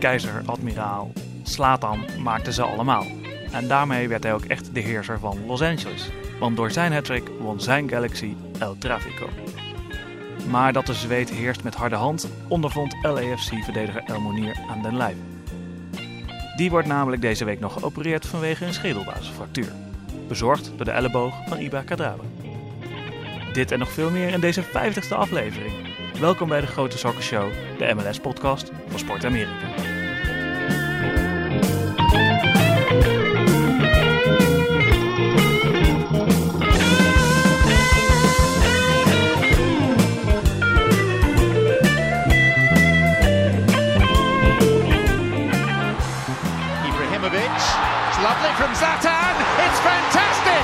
Keizer, admiraal, Slatan maakte ze allemaal. En daarmee werd hij ook echt de heerser van Los Angeles. Want door zijn hattrick won zijn Galaxy El Trafico. Maar dat de Zweed heerst met harde hand, ondervond LAFC-verdediger El Monier aan den lijf. Die wordt namelijk deze week nog geopereerd vanwege een schedelbasisfractuur. Bezorgd door de elleboog van Iba Kadrawa. Dit en nog veel meer in deze 50ste aflevering. Welkom bij de Grote Soccer Show, de MLS-podcast van Sport Amerika. From Zlatan. It's fantastic.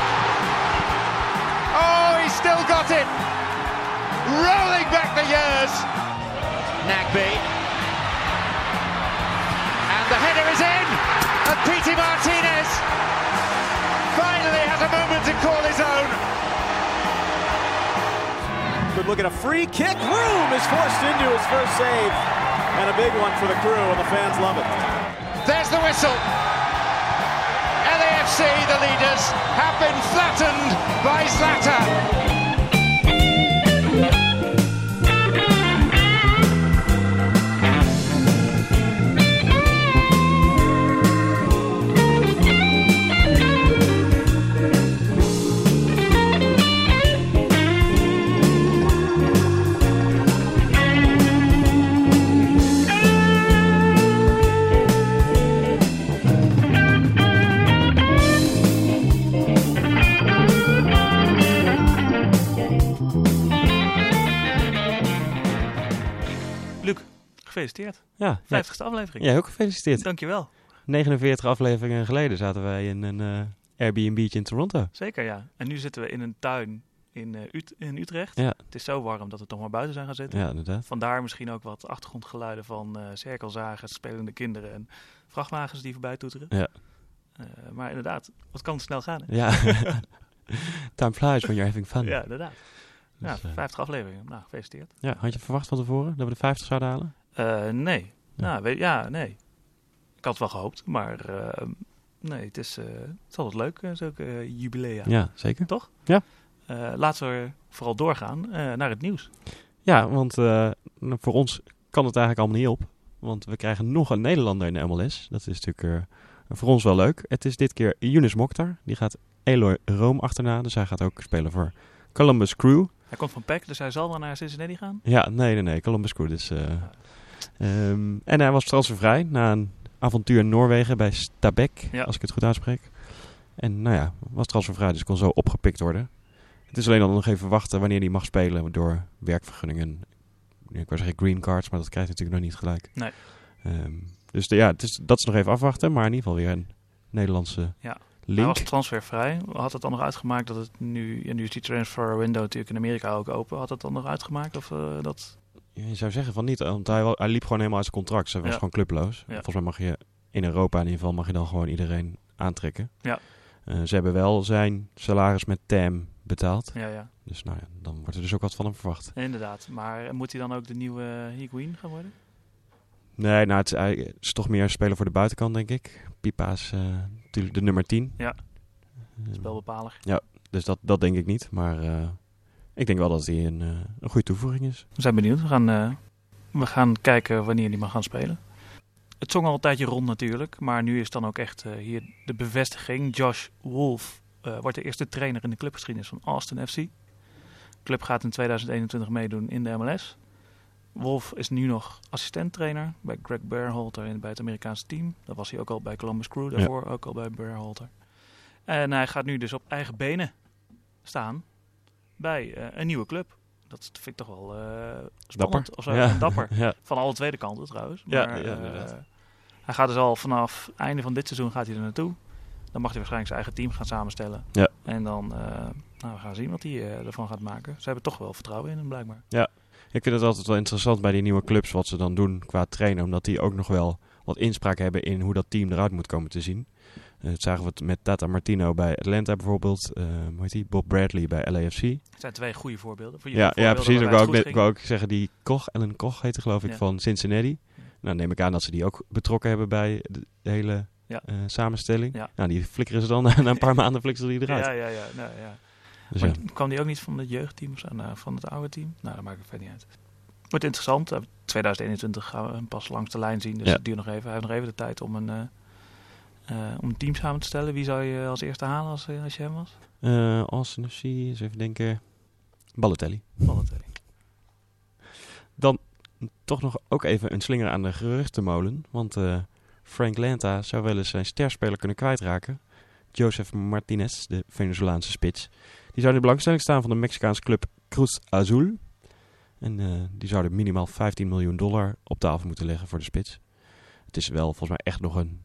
Oh, he's still got it. Rolling back the years. Nagby. And the header is in. And Pete Martinez finally has a moment to call his own. Good look at a free kick. Room is forced into his first save. And a big one for the crew, and the fans love it. There's the whistle. LAFC, the leaders, have been flattened by Zlatan. Gefeliciteerd. Ja, 50ste aflevering. jij ook gefeliciteerd. Dankjewel. 49 afleveringen geleden zaten wij in een eh Airbnb in Toronto. Zeker ja. En nu zitten we in een tuin in, eh, Ut- in Utrecht. Ja. Het is zo warm dat we toch maar buiten zijn gaan zitten. Ja, inderdaad. Vandaar misschien ook wat achtergrondgeluiden van eh cirkelzagers, spelende kinderen en vrachtwagens die voorbij toeteren. Ja. Maar inderdaad, wat kan snel gaan. Hè? Ja. Time flies when you're having fun. Ja, inderdaad. Ja, Dus, eh, 50 afleveringen. Nou, gefeliciteerd. ja, had je verwacht van tevoren dat we de 50 zouden halen? Eh, nee. Ja. Nou, weet, ja, nee. Ik had het wel gehoopt, maar eh, nee, het is, eh, het is altijd leuk, eh, zulke jubilea. Ja, zeker. Toch? Ja. Laten we vooral doorgaan naar het nieuws. Ja, want voor ons kan het eigenlijk allemaal niet op. Want we krijgen nog een Nederlander in de MLS. Dat is natuurlijk voor ons wel leuk. Het is dit keer Younes Mokhtar. Die gaat Eloy Room achterna. Dus hij gaat ook spelen voor Columbus Crew. Hij komt van PEC, dus hij zal wel naar Cincinnati gaan. Ja, nee, nee, nee. Columbus Crew. Dus, eh, ehm, en hij was transfervrij na een avontuur in Noorwegen bij Stabæk, Ja. als ik het goed uitspreek. En nou ja, was transfervrij, dus kon zo opgepikt worden. Het is alleen dan nog even wachten wanneer hij mag spelen door werkvergunningen. Ik wou zeggen green cards, maar dat krijgt natuurlijk nog niet gelijk. Nee. Ehm, dus de, ja, het is, dat is nog even afwachten, maar in ieder geval weer een Nederlandse Ja. link. Hij was transfervrij. Had het dan nog uitgemaakt dat het nu... En nu is die transfer window natuurlijk in Amerika ook open. Had het dan nog uitgemaakt of eh, dat... Je zou zeggen van niet, want hij, hij liep gewoon helemaal uit zijn contract. Ze was Ja. gewoon clubloos. Ja. Volgens mij mag je in Europa in ieder geval mag je dan gewoon iedereen aantrekken. Ja. Eh, ze hebben wel zijn salaris met TAM betaald. Ja, ja. Dus nou ja, dan wordt er dus ook wat van hem verwacht. Inderdaad. Maar moet hij dan ook de nieuwe Higuain gaan worden? Nee, nou het is, hij is toch meer spelen voor de buitenkant, denk ik. Pipa is eh, natuurlijk de nummer 10. Ja. Eh, Spelbepaler. dus dat, dat denk ik niet. Maar eh, ik denk wel dat hij een, eh, een goede toevoeging is. We zijn benieuwd. We gaan, eh, we gaan kijken wanneer die mag gaan spelen. Het zong al een tijdje rond natuurlijk. Maar nu is dan ook echt eh, hier de bevestiging. Josh Wolf wordt de eerste trainer in de clubgeschiedenis van Austin FC. De club gaat in 2021 meedoen in de MLS. Wolf is nu nog assistent-trainer bij Greg Berhalter bij het Amerikaanse team. Dat was hij ook al bij Columbus Crew, daarvoor ook al bij Berhalter. En hij gaat nu dus op eigen benen staan bij eh, een nieuwe club. Dat vind ik toch wel spannend of zo. Ja. en Dapper. ja. Van alle tweede kanten trouwens. Ja, Maar, ja, eh, hij gaat dus al vanaf einde van dit seizoen gaat hij er naartoe. Dan mag hij waarschijnlijk zijn eigen team gaan samenstellen. Ja. En dan uh, nou, we gaan zien wat hij uh, ervan gaat maken. Ze hebben toch wel vertrouwen in hem blijkbaar. Ik vind het altijd wel interessant bij die nieuwe clubs wat ze dan doen qua trainen. Omdat die ook nog wel wat inspraak hebben in hoe dat team eruit moet komen te zien. Uh, dat zagen we het met Tata Martino bij Atlanta bijvoorbeeld. Uh, hoe heet die? Bob Bradley bij LAFC. Het zijn twee goede voorbeelden. Voor ja, ja, precies. Ik wou, ook, wou zeggen, die Koch, Ellen Koch heette geloof ik, Ja. van Cincinnati. Nou, neem ik aan dat ze die ook betrokken hebben bij de, hele Ja. eh, samenstelling. Ja. Nou, die flikkeren ze dan na een paar maanden flikkeren ze die eruit. Ja, ja, ja. Nou, ja. Dus Maar ja. kwam die ook niet van het jeugdteam of zo? Nou, van het oude team? Nou, dat maakt het verder niet uit. Wordt interessant. Eh, 2021 gaan we hem pas langs de lijn zien. Dus Ja. het duurt nog even. Hij heeft nog even de tijd om een, eh, eh, om een team samen te stellen. Wie zou je als eerste halen als, eh, als je hem was? Eh, Austin FC, eens even denken. Balotelli. Balotelli. Dan toch nog ook even een slinger aan de geruchtenmolen. Want eh, Frank Lanta zou wel eens zijn sterspeler kunnen kwijtraken. Joseph Martinez, de Venezolaanse spits. Die zou in de belangstelling staan van de Mexicaanse club Cruz Azul. En eh, die zouden minimaal 15 miljoen dollar op tafel moeten leggen voor de spits. Het is wel volgens mij echt nog een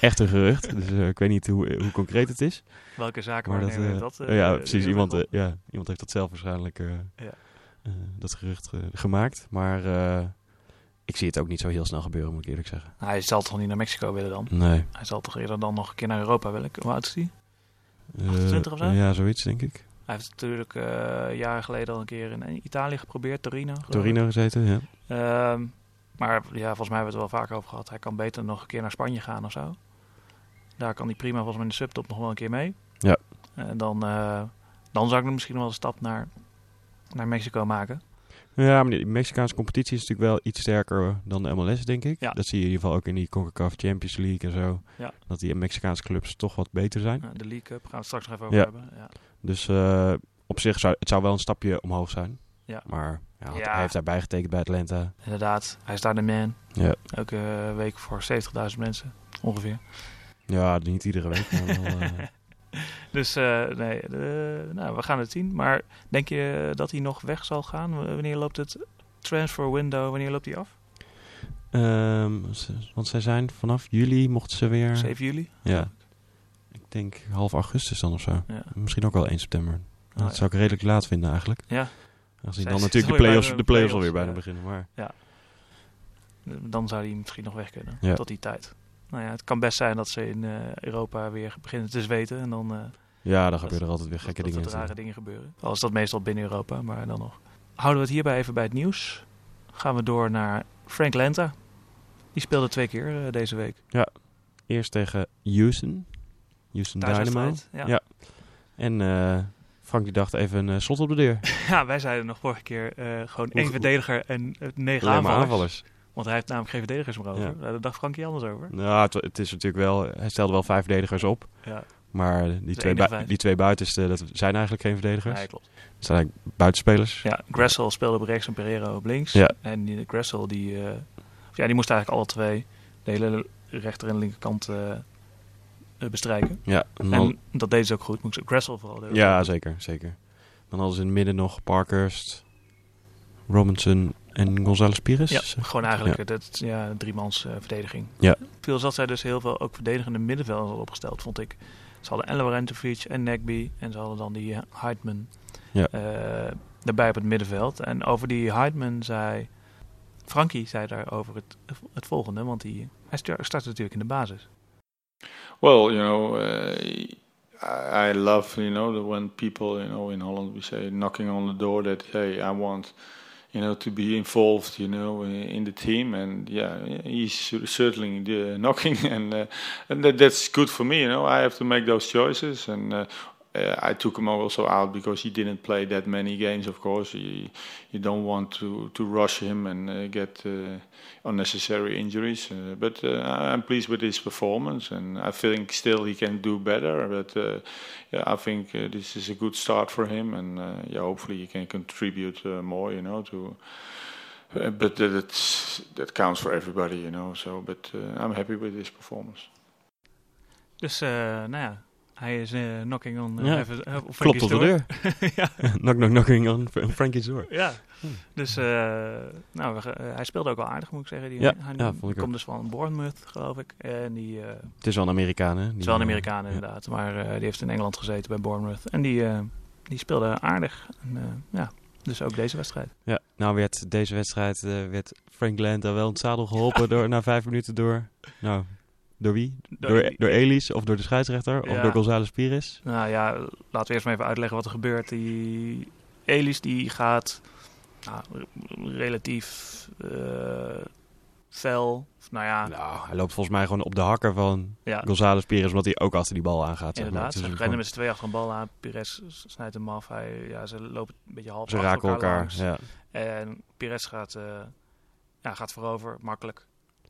echte gerucht. dus eh, ik weet niet hoe, hoe concreet het is. Welke zaken Maar dat, eh, dat? eh, ja, precies. Iemand, ja, iemand heeft dat zelf waarschijnlijk Ja. dat gerucht gemaakt. Maar ik zie het ook niet zo heel snel gebeuren, moet ik eerlijk zeggen. Nou, hij zal toch niet naar Mexico willen dan? Nee. Hij zal toch eerder dan nog een keer naar Europa willen? Hoe oud is hij? Eh, 28 of zo? Ja, zoiets denk ik. Hij heeft natuurlijk jaren geleden al een keer in Italië geprobeerd, Torino. geloof. Torino gezeten, ja. Ehm, maar ja, volgens mij hebben we het wel vaker over gehad. Hij kan beter nog een keer naar Spanje gaan of zo. Daar kan hij prima volgens mij in de subtop nog wel een keer mee. Ja. En dan, eh, dan zou ik misschien wel een stap naar, naar Mexico maken. Ja, maar die Mexicaanse competitie is natuurlijk wel iets sterker dan de MLS, denk ik. Ja. Dat zie je in ieder geval ook in die CONCACAF Champions League en zo. Ja. Dat die Mexicaanse clubs toch wat beter zijn. De League Cup gaan we het straks nog even over hebben. Ja. Dus eh, op zich zou het zou wel een stapje omhoog zijn. Ja. Maar ja, Ja. hij heeft daar bijgetekend bij Atlanta. Inderdaad, hij is daar de man. Ja. Elke eh, week voor 70.000 mensen ongeveer. Ja, niet iedere week. Maar wel, eh, Dus eh, nee, nou, we gaan het zien. Maar denk je dat hij nog weg zal gaan? Wanneer loopt het transfer window? Wanneer loopt hij af? ehm, want zij zijn vanaf juli mochten ze weer... 7 juli? Ja. Ik denk half augustus dan of zo. Ja. Misschien ook wel 1 september. Oh, dat zou ik redelijk laat vinden eigenlijk. Ja, Aangezien dan natuurlijk de play-offs, de de play-offs alweer bijna ja. beginnen. Maar dan zou hij misschien nog weg kunnen. Ja. Tot die tijd. Nou ja, het kan best zijn dat ze in eh, Europa weer beginnen te zweten. En dan eh, ja, dan Dat- gebeuren er altijd weer dat, gekke dat dingen. er rare dingen gebeuren. Al is dat meestal binnen Europa, maar dan nog. Houden we het hierbij even bij het nieuws. Gaan we door naar Frank Lenta. Die speelde twee keer eh, deze week. Eerst tegen Houston. Houston Dynamo. Thuiswedstrijd, Ja. Ja. En Frank die dacht even een eh, slot op de deur. Ja, wij zeiden nog vorige keer eh, gewoon één verdediger en eh, negen aanvallers. aanvallers. Want hij heeft namelijk geen verdedigers meer over. Ja. Daar dacht Frankie anders over. Nou, het, het is natuurlijk wel... Hij stelde wel vijf verdedigers op. Ja, Maar die, twee, die twee buitenste, dat zijn eigenlijk geen verdedigers. nee, klopt. Het zijn eigenlijk buitenspelers. Ja, Gressel speelde op rechts en Pereira op links. Ja. En die Gressel, die, ja, die moest eigenlijk alle twee de hele rechter en linkerkant eh, bestrijken. Ja, en dat deden ze ook goed. Moet ik Gressel vooral ja zeker, zeker. Dan hadden ze in het midden nog Parkhurst, Robinson en González Pires. Ja, gewoon eigenlijk ja. Dat, ja, een driemans eh, verdediging. Ja. Veel zat zij dus heel veel ook verdedigende middenvelders al opgesteld, vond ik. Ze hadden en Laurentjevic en Nagby en ze hadden dan die eh, Heidman Ja. eh, daarbij op het middenveld. En over die Heidman zei... Frankie zei daarover het, het volgende, want die, hij sta- startte natuurlijk in de basis. Well, you know, uh, I, love you know when people you know in Holland we say knocking on the door that hey I want you know to be involved you know in, the team and yeah he's certainly knocking and uh, and that, that's good for me you know I have to make those choices and. Uh, uh, I took him also out because he didn't play that many games. Of course, you, don't want to, to rush him and uh, get uh, unnecessary injuries. Uh, but uh, I'm pleased with his performance, and I think still he can do better. But uh, yeah, I think this is a good start for him, and yeah, hopefully he can contribute more. You know, to. But that that counts for everybody, you know. So, but I'm happy with his performance. Dus, nou ja, hij is eh, knocking on eh, Ja. even, eh, op Klopt op de deur. ja. knock, knock, knocking on Frankie's door. Ja, dus uh, nou, uh, hij speelde ook wel aardig, moet ik zeggen. Die, Ja, hij ja, komt ook. dus van Bournemouth, geloof ik. En die, uh, Het is wel een Amerikaan, hè? het is wel een Amerikaan inderdaad, maar uh, die heeft in Engeland gezeten bij Bournemouth. En die, uh, die speelde aardig. En, uh, ja, dus ook deze wedstrijd. Ja, nou werd deze wedstrijd uh, werd Frank Lanta wel in het zadel geholpen door, na vijf minuten door... Nou, door wie? Door- Door, door Elis of door de scheidsrechter of door González Pires? Nou ja, laten we eerst maar even uitleggen wat er gebeurt. Die Elis die gaat nou, re- relatief eh, fel. Nou ja, Nou, hij loopt volgens mij gewoon op de hakken van ja González Perez, omdat hij ook achter die bal aangaat. Zeg maar. inderdaad. Is Ze rennen met z'n twee achter een bal aan. Pires snijdt hem af. Hij, ja, ze lopen een beetje half Ze achter raken elkaar. Ja. En Pires gaat, eh, ja, gaat voorover, makkelijk.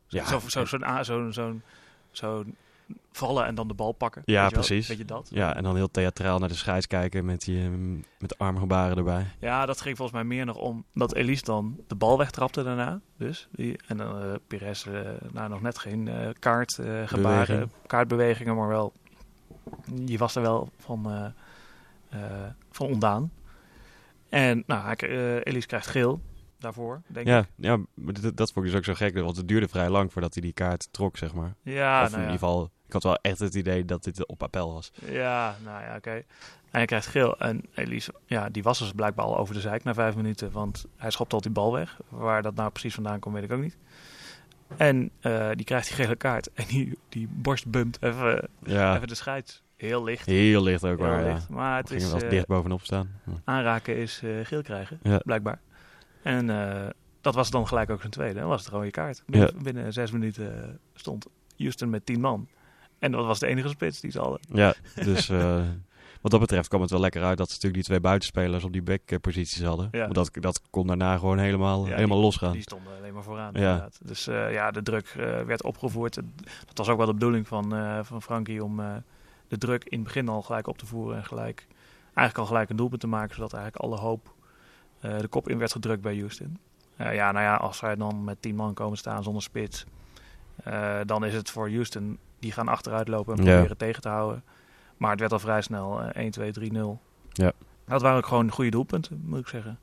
Ja, Zo- zo- Zo'n zo, zo, zo'n vallen en dan de bal pakken. Ja, precies. Weet je dat? ja, en dan heel theatraal naar de scheids kijken met, die, ehm, met armgebaren erbij. Ja, dat ging volgens mij meer nog om dat Elise dan de bal wegtrapte daarna. Dus die, en dan eh Pires, eh, nou nog net geen kaart, eh, gebaren, Beweging. kaartbewegingen, maar wel, je was er wel van, van ondaan. En nou, Elise krijgt geel daarvoor, denk Ja, ik. ja dat, dat vond ik dus ook zo gek, want het duurde vrij lang voordat hij die kaart trok, zeg maar. Ja, of in nou ja. ieder geval, ik had wel echt het idee dat dit op appel was. Ja, nou ja, oké. En hij krijgt geel. En Elise, ja, die was dus blijkbaar al over de zijk na vijf minuten. Want hij schopt al die bal weg. Waar dat nou precies vandaan komt, weet ik ook niet. En eh, die krijgt die gele kaart. En die, die borst bumpt even, Ja, even de scheids. Heel licht. heel licht ook Heel waar, ja. licht. Maar het Ging is wel eh, dicht bovenop staan. Aanraken is eh, geel krijgen, Ja. blijkbaar. En eh, dat was dan gelijk ook zijn tweede. Dat was het rode kaart. Binnen, Ja. binnen zes minuten eh, stond Houston met tien man. En dat was de enige spits die ze hadden. Ja, dus eh, wat dat betreft kwam het wel lekker uit dat ze natuurlijk die twee buitenspelers op die backposities hadden. Ja. Want dat, dat kon daarna gewoon helemaal, Ja, helemaal losgaan. Die stonden alleen maar vooraan. Ja. Inderdaad. Dus ja, de druk werd opgevoerd. Dat was ook wel de bedoeling van, van Frankie om de druk in het begin al gelijk op te voeren. En gelijk, eigenlijk al gelijk een doelpunt te maken, zodat eigenlijk alle hoop de kop in werd gedrukt bij Houston. Eh, ja, nou ja, als zij dan met 10 man komen staan zonder spits, eh, dan is het voor Houston, die gaan achteruit lopen en proberen tegen te houden. Maar het werd al vrij snel eh, 1, 2, 3, 0. Ja. Dat waren ook gewoon goede doelpunten, moet ik zeggen.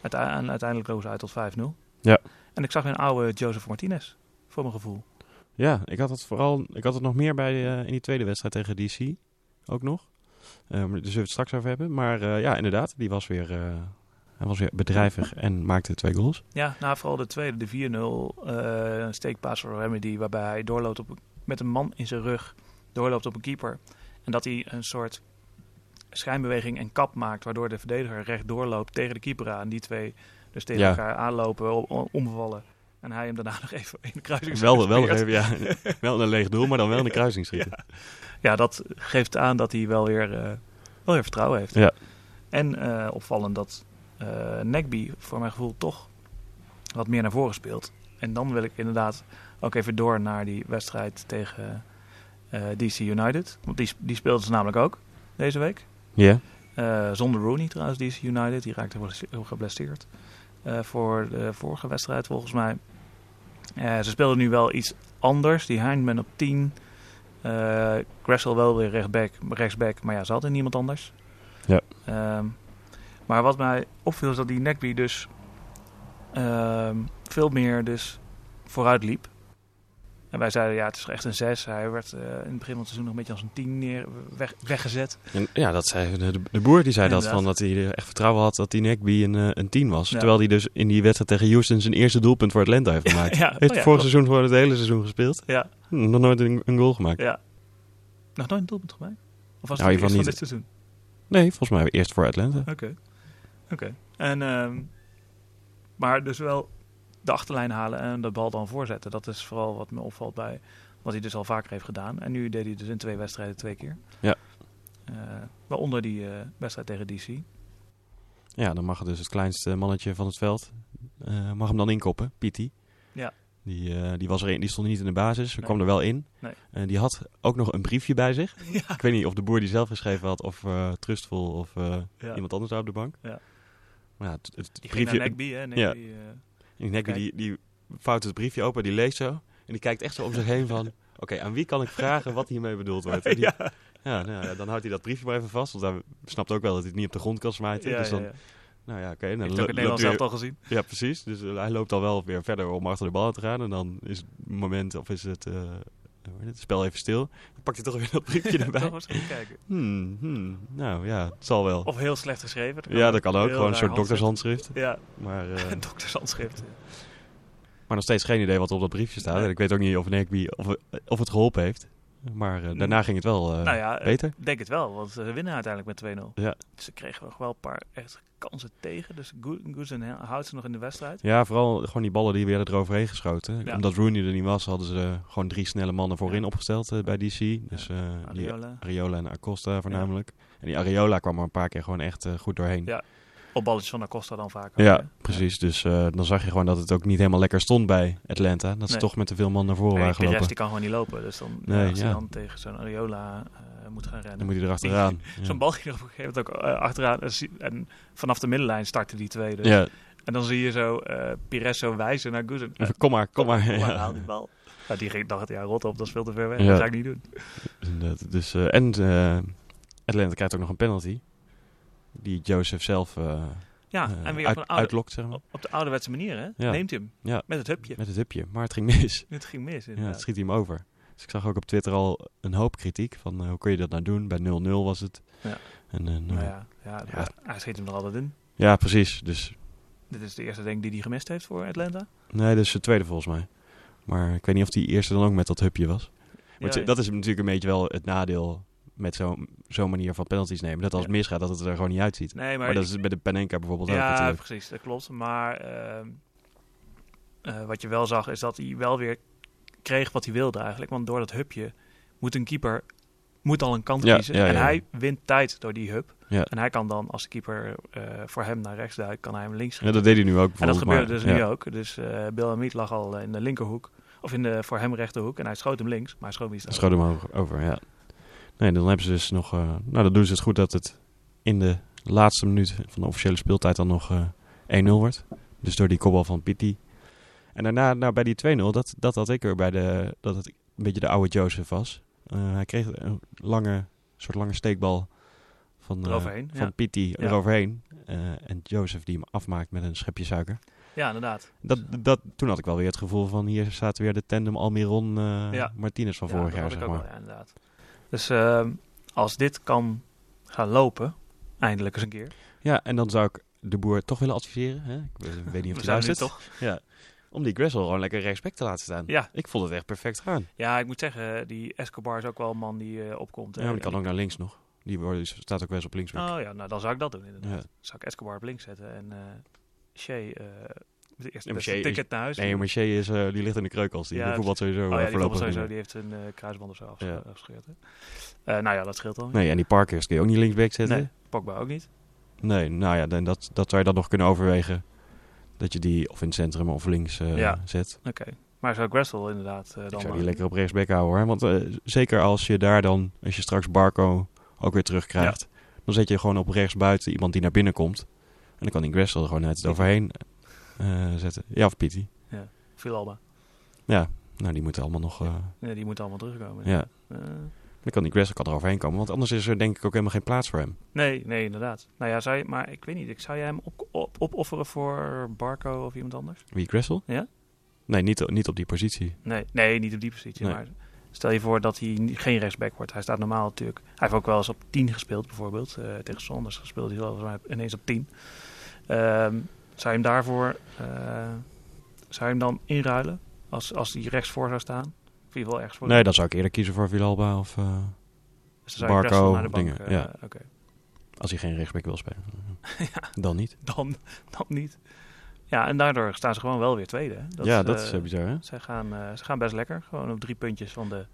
Uite- en uiteindelijk lopen ze uit tot 5-0. Ja. En ik zag een oude Joseph Martinez, voor mijn gevoel. Ja, ik had het vooral, ik had het nog meer bij eh, in die tweede wedstrijd tegen DC ook nog. Eh, daar zullen we het straks over hebben. Maar eh, ja, inderdaad, die was weer, eh, hij was weer bedrijvig en maakte twee goals. Ja, nou vooral de tweede, de 4-0. eh een steekpaas voor Remedy, waarbij hij doorloopt op, met een man in zijn rug. Doorloopt op een keeper. En dat hij een soort schijnbeweging en kap maakt, waardoor de verdediger recht doorloopt tegen de keeper aan. Die twee dus tegen Ja. elkaar aanlopen, omvallen. En hij hem daarna nog even in de kruising Wel, wel, even, ja, wel een leeg doel, maar dan wel in de kruising schieten. Ja, dat geeft aan dat hij wel weer, eh, wel weer vertrouwen heeft. Ja. En eh, opvallend dat Negby voor mijn gevoel toch wat meer naar voren speelt. En dan wil ik inderdaad ook even door naar die wedstrijd tegen eh, DC United. Want die, die speelden ze namelijk ook deze week. Ja, Eh, zonder Rooney trouwens, DC United. Die raakte geblesseerd voor de vorige wedstrijd volgens mij. Ze speelden nu wel iets anders. Die Hindman op 10. eh Gressel wel weer rechtback, rechtsback. Maar ja, ze hadden niemand anders. Ja. Ehm, maar wat mij opviel is dat die Nekby dus ehm, veel meer dus vooruit liep. En wij zeiden, ja, het is echt een 6. Hij werd eh, in het begin van het seizoen nog een beetje als een 10 neer, weg, weggezet. en, ja dat zei de, de boer die zei dat, van, dat hij echt vertrouwen had dat die Nekby een, eh, een 10 was. Ja. Terwijl hij dus in die wedstrijd tegen Houston zijn eerste doelpunt voor Atlanta heeft gemaakt. Ja, heeft oh hij ja, vorig klopt. seizoen gewoon het hele seizoen gespeeld. Ja, Hm, Nog nooit een, een goal gemaakt. ja. Nog nooit een doelpunt gemaakt? Of was Nou, het eerst ieder van dit seizoen? Nee, volgens mij eerst voor Atlanta. Oké. Oké. En, ehm, maar dus wel de achterlijn halen en de bal dan voorzetten. Dat is vooral wat me opvalt bij wat hij dus al vaker heeft gedaan. En nu deed hij dus in twee wedstrijden twee keer. Ja. Eh, waaronder die eh, wedstrijd tegen DC. Ja, dan mag dus het kleinste mannetje van het veld eh, mag hem dan inkoppen, Pity. Ja. Die, die, was er een, die stond niet in de basis, Nee. kwam er wel in. Nee. En die had ook nog een briefje bij zich. ja. Ik weet niet of de boer die zelf geschreven had of Trustvol of Ja. iemand anders daar op de bank. Ja. Ja, het, het Die ging briefje, naar Negby, hè? Ja. Ik Oké. die, die vouwt het briefje open, die leest zo. En die kijkt echt zo om zich heen van... Oké, aan wie kan ik vragen wat hiermee bedoeld wordt? Die- ja. ja, nou ja, dan houdt hij dat briefje maar even vast. Want hij snapt ook wel dat hij het niet op de grond kan smijten. Ja, dus dan, nou ja, oké. het Nederlands hij zelf al gezien. Ja, precies. Dus eh, hij loopt al wel weer verder om achter de bal te gaan. En dan is het moment, of is het, eh, het spel even stil. Dan pakt hij toch weer dat briefje erbij. Toch eens kijken. Hmm, hmm, nou ja, het zal wel. Of heel slecht geschreven. ja, dat kan ook. Gewoon een soort doktershandschrift. Ja, Maar, eh, doktershandschrift. maar nog steeds geen idee wat er op dat briefje staat. Nee. Ik weet ook niet of Negby of, of het geholpen heeft. Maar eh, daarna ging het wel eh, nou ja, eh, beter. Ik denk het wel, want ze winnen uiteindelijk met 2-0. Ja. Ze kregen nog wel een paar echt kansen tegen. Dus Go- Goosen houdt ze nog in de wedstrijd. Ja, vooral gewoon die ballen die werden eroverheen geschoten. Ja. Omdat Rooney er niet was, hadden ze eh, gewoon drie snelle mannen voorin Ja. opgesteld eh, bij DC. Dus eh, die Areola. Areola en Acosta voornamelijk. En die Areola kwam er een paar keer gewoon echt eh, goed doorheen. Ja. Op balletjes van Acosta dan vaak. Ja, hè? precies. Dus eh, dan zag je gewoon dat het ook niet helemaal lekker stond bij Atlanta. Dat ze Nee. toch met te veel man naar voren Nee, waren de rest gelopen. die kan gewoon niet lopen. Dus dan, Nee, als dan tegen zo'n Areola eh, moet gaan rennen. Dan moet hij erachteraan. Ja. Zo'n bal ging op een gegeven moment ook eh, achteraan. En vanaf de middenlijn startte die tweede. Ja, En dan zie je zo eh Pires zo wijzen naar. Eh, even, kom maar, kom maar. kom maar, Ja. haal die bal. Ja, die ging, dacht, ja, rot op, dat is veel te ver weg. Ja. Dat ga ik niet doen. Dus, eh, en eh, Atlanta krijgt ook nog een penalty. Die Joseph zelf eh, Ja, eh, en weer op, uit- een oude, uitlokt, zeg maar. op, op de ouderwetse manier, hè? Ja. Neemt hij hem. Ja. Met het hupje. Met het hupje. Maar het ging mis. Het ging mis, Ja, inderdaad. het schiet hij hem over. Dus ik zag ook op Twitter al een hoop kritiek van eh, hoe kun je dat nou doen? Bij 0-0 was het. Ja. En, eh, nou, Nou ja. ja, ja, Ja. hij schiet hem er altijd in. precies. Dus Dit is de eerste denk ik die hij gemist heeft voor Atlanta. nee, dat is de tweede volgens mij. Maar ik weet niet of die eerste dan ook met dat hupje was. Maar Ja, het- dat is natuurlijk een beetje wel het nadeel met zo'n zo'n manier van penalties nemen. Dat als het Ja. misgaat, dat het er gewoon niet uitziet. Nee, maar, Maar, dat is bij de Panenka bijvoorbeeld ook ja, precies, dat klopt. Maar ehm, eh, wat je wel zag is dat hij wel weer kreeg wat hij wilde eigenlijk. Want door dat hupje moet een keeper moet al een kant Ja, kiezen. ja, en ja. hij wint tijd door die hub. Ja. En hij kan dan, als de keeper eh, voor hem naar rechts duikt, kan hij hem links Ja, schieten. dat deed hij nu ook en dat gebeurde maar- dus nu ja. ook. Dus eh Bill Hamid lag al in de linkerhoek. Of in de voor hem rechterhoek. En hij schoot hem links. Maar hij schoot hem niet Schoot hem over, over, ja. Nee, dan hebben ze dus nog... eh, nou, dan doen ze het goed dat het in de laatste minuut van de officiële speeltijd dan nog eh 1-0 wordt. Dus door die kopbal van Pitti. En daarna, nou, bij die 2-0, dat, dat had ik er bij de... Dat het een beetje de oude Joseph was. Eh, hij kreeg een lange, soort lange steekbal van, Eroverheen, van ja. Pitti eroverheen. Eh, en Joseph die hem afmaakt met een schepje suiker. Ja, inderdaad. Dat, dat, toen had ik wel weer het gevoel van hier staat weer de tandem Almiron Ja. Martinez van vorig jaar, zeg maar. wel, ja, inderdaad. Dus ehm, als dit kan gaan lopen, eindelijk eens een keer. Ja, en dan zou ik de boer toch willen adviseren. Hè? Ik weet- niet of hij luistert. toch. Ja. Om die Gressel gewoon lekker rechtsback te laten staan. Ja. Ik vond het echt perfect gaan. Ja, ik moet zeggen, die Escobar is ook wel een man die eh, opkomt. Ja, maar die kan ook naar links nog. Die staat ook wel eens op links. Oh ja, nou dan zou ik dat doen inderdaad. Ja. Zou ik Escobar op links zetten en eh Shea eh de eerste is- ticket naar huis. Nee, maar Shea is, die ligt in de kreukels. Die Ja, sowieso Oh ja, die voorlopig sowieso, die heeft een uh, kruisband of zo afge- Ja. afgescheurd. hè. Nou ja, dat scheelt dan. Nee, en die Parkers kun je ook niet linksback zetten. Nee, Pogba ook niet. Nee, nou ja, dan, dat, dat zou je dan nog kunnen overwegen. Dat je die of in het centrum of links eh, Ja. zet. Oké. Maar zou Gressel inderdaad eh, Ik dan... zou eh, die lekker op rechtsback houden hoor. Want eh, zeker als je daar dan, als je straks Barco ook weer terugkrijgt. Dan zet je gewoon op rechts buiten iemand die naar binnen komt. En dan kan die Gressel er gewoon net overheen eh, zetten. Ja, of Pitti. Phil Alba. Ja, nou die moeten allemaal nog... eh, Nee, die moet allemaal terugkomen. ja. Dan kan die Gressel kan er overheen komen. Want anders is er denk ik ook helemaal geen plaats voor hem. nee, nee, inderdaad. Nou ja, zou je, maar ik weet niet. Ik, zou jij hem op, op, opofferen voor Barco of iemand anders? Wie, Gressel? Ja? Nee, niet, niet op die positie. Nee, nee, niet op die positie. Nee. Maar stel je voor dat hij geen rechtsback wordt. Hij staat normaal natuurlijk. Hij heeft ook wel eens op 10 gespeeld, bijvoorbeeld. Eh, tegen Sonders gespeeld. Hij volgens mij ineens op 10. Ehm, zou je hem daarvoor. eh, zou je hem dan inruilen? Als, als hij rechts voor zou staan? Geval ergens voor? Nee, dan zou ik eerder kiezen voor Villalba of... eh, Dus dan zou Barco, naar de bank. dingen, eh, ja. Oké. als hij geen rechtsback wil spelen. Dan niet. Dan, dan niet. Ja, en daardoor staan ze gewoon wel weer tweede. hè. Dat ja, dat is eh, bizar hè? Zij gaan, ze gaan best lekker. Gewoon op drie puntjes van de,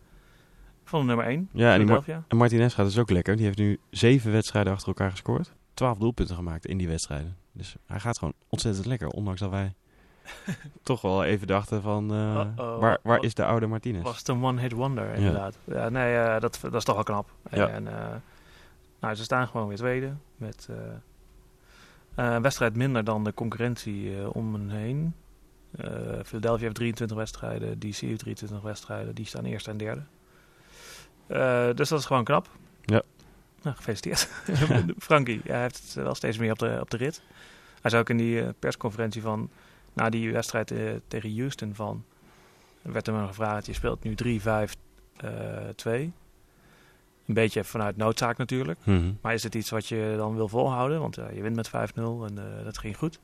van de nummer 1. Ja, en die Mar-. En Martinez gaat dus ook lekker. Die heeft nu zeven wedstrijden achter elkaar gescoord. Twaalf doelpunten gemaakt in die wedstrijden. Dus hij gaat gewoon ontzettend lekker. Ondanks dat wij toch wel even dachten van... eh, waar, waar is de oude Martinez? Was het een one-hit wonder, inderdaad. Ja, nee, eh, dat, dat is toch wel knap. Ja. En, eh, nou, ze staan gewoon weer tweede. Met een wedstrijd minder dan de concurrentie om hen heen. Philadelphia heeft 23 wedstrijden. DC heeft 23 wedstrijden. Die staan eerste en derde. Dus dat is gewoon knap. Ja. Nou, gefeliciteerd. Frankie, hij heeft het wel steeds meer op de, op de rit. Hij zei ook in die persconferentie van... Na die wedstrijd eh, tegen Houston van... Er werd hem gevraagd, je speelt nu 3-5-2. Een beetje vanuit noodzaak natuurlijk. Mhm. Maar is het iets wat je dan wil volhouden? Want ja, je wint met 5-0 en eh, dat ging goed.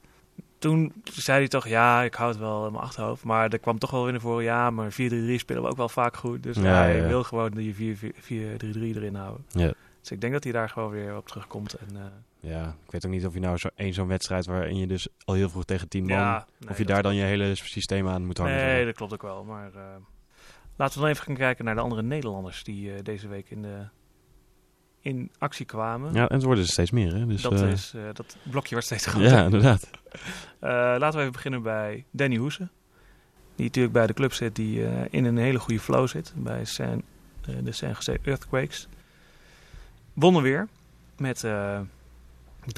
Toen zei hij toch, ja, ik hou het wel in mijn achterhoofd. Maar er kwam toch wel weer naar voren, ja, maar 4-3-3 spelen we ook wel vaak goed. Dus Ja, hij ja. wil gewoon die 4-3-3 erin houden. Ja. Dus ik denk dat hij daar gewoon weer op terugkomt. En, eh, Ja, ik weet ook niet of je nou zo, één zo'n wedstrijd waarin je dus al heel vroeg tegen tien man... Ja, nee, of je daar dan je hele systeem aan moet hangen. Nee, dat klopt ook wel. Maar eh, laten we dan even gaan kijken naar de andere Nederlanders die eh, deze week in, de, in actie kwamen. Ja, en het worden er steeds meer, hè? Dus, dat, is, dat blokje wordt steeds groter. Ja, inderdaad. Laten we even beginnen bij Danny Hoesen. Die natuurlijk bij de club zit, die in een hele goede flow zit. Bij eh, de San Jose Earthquakes. Wonnen weer. Met eh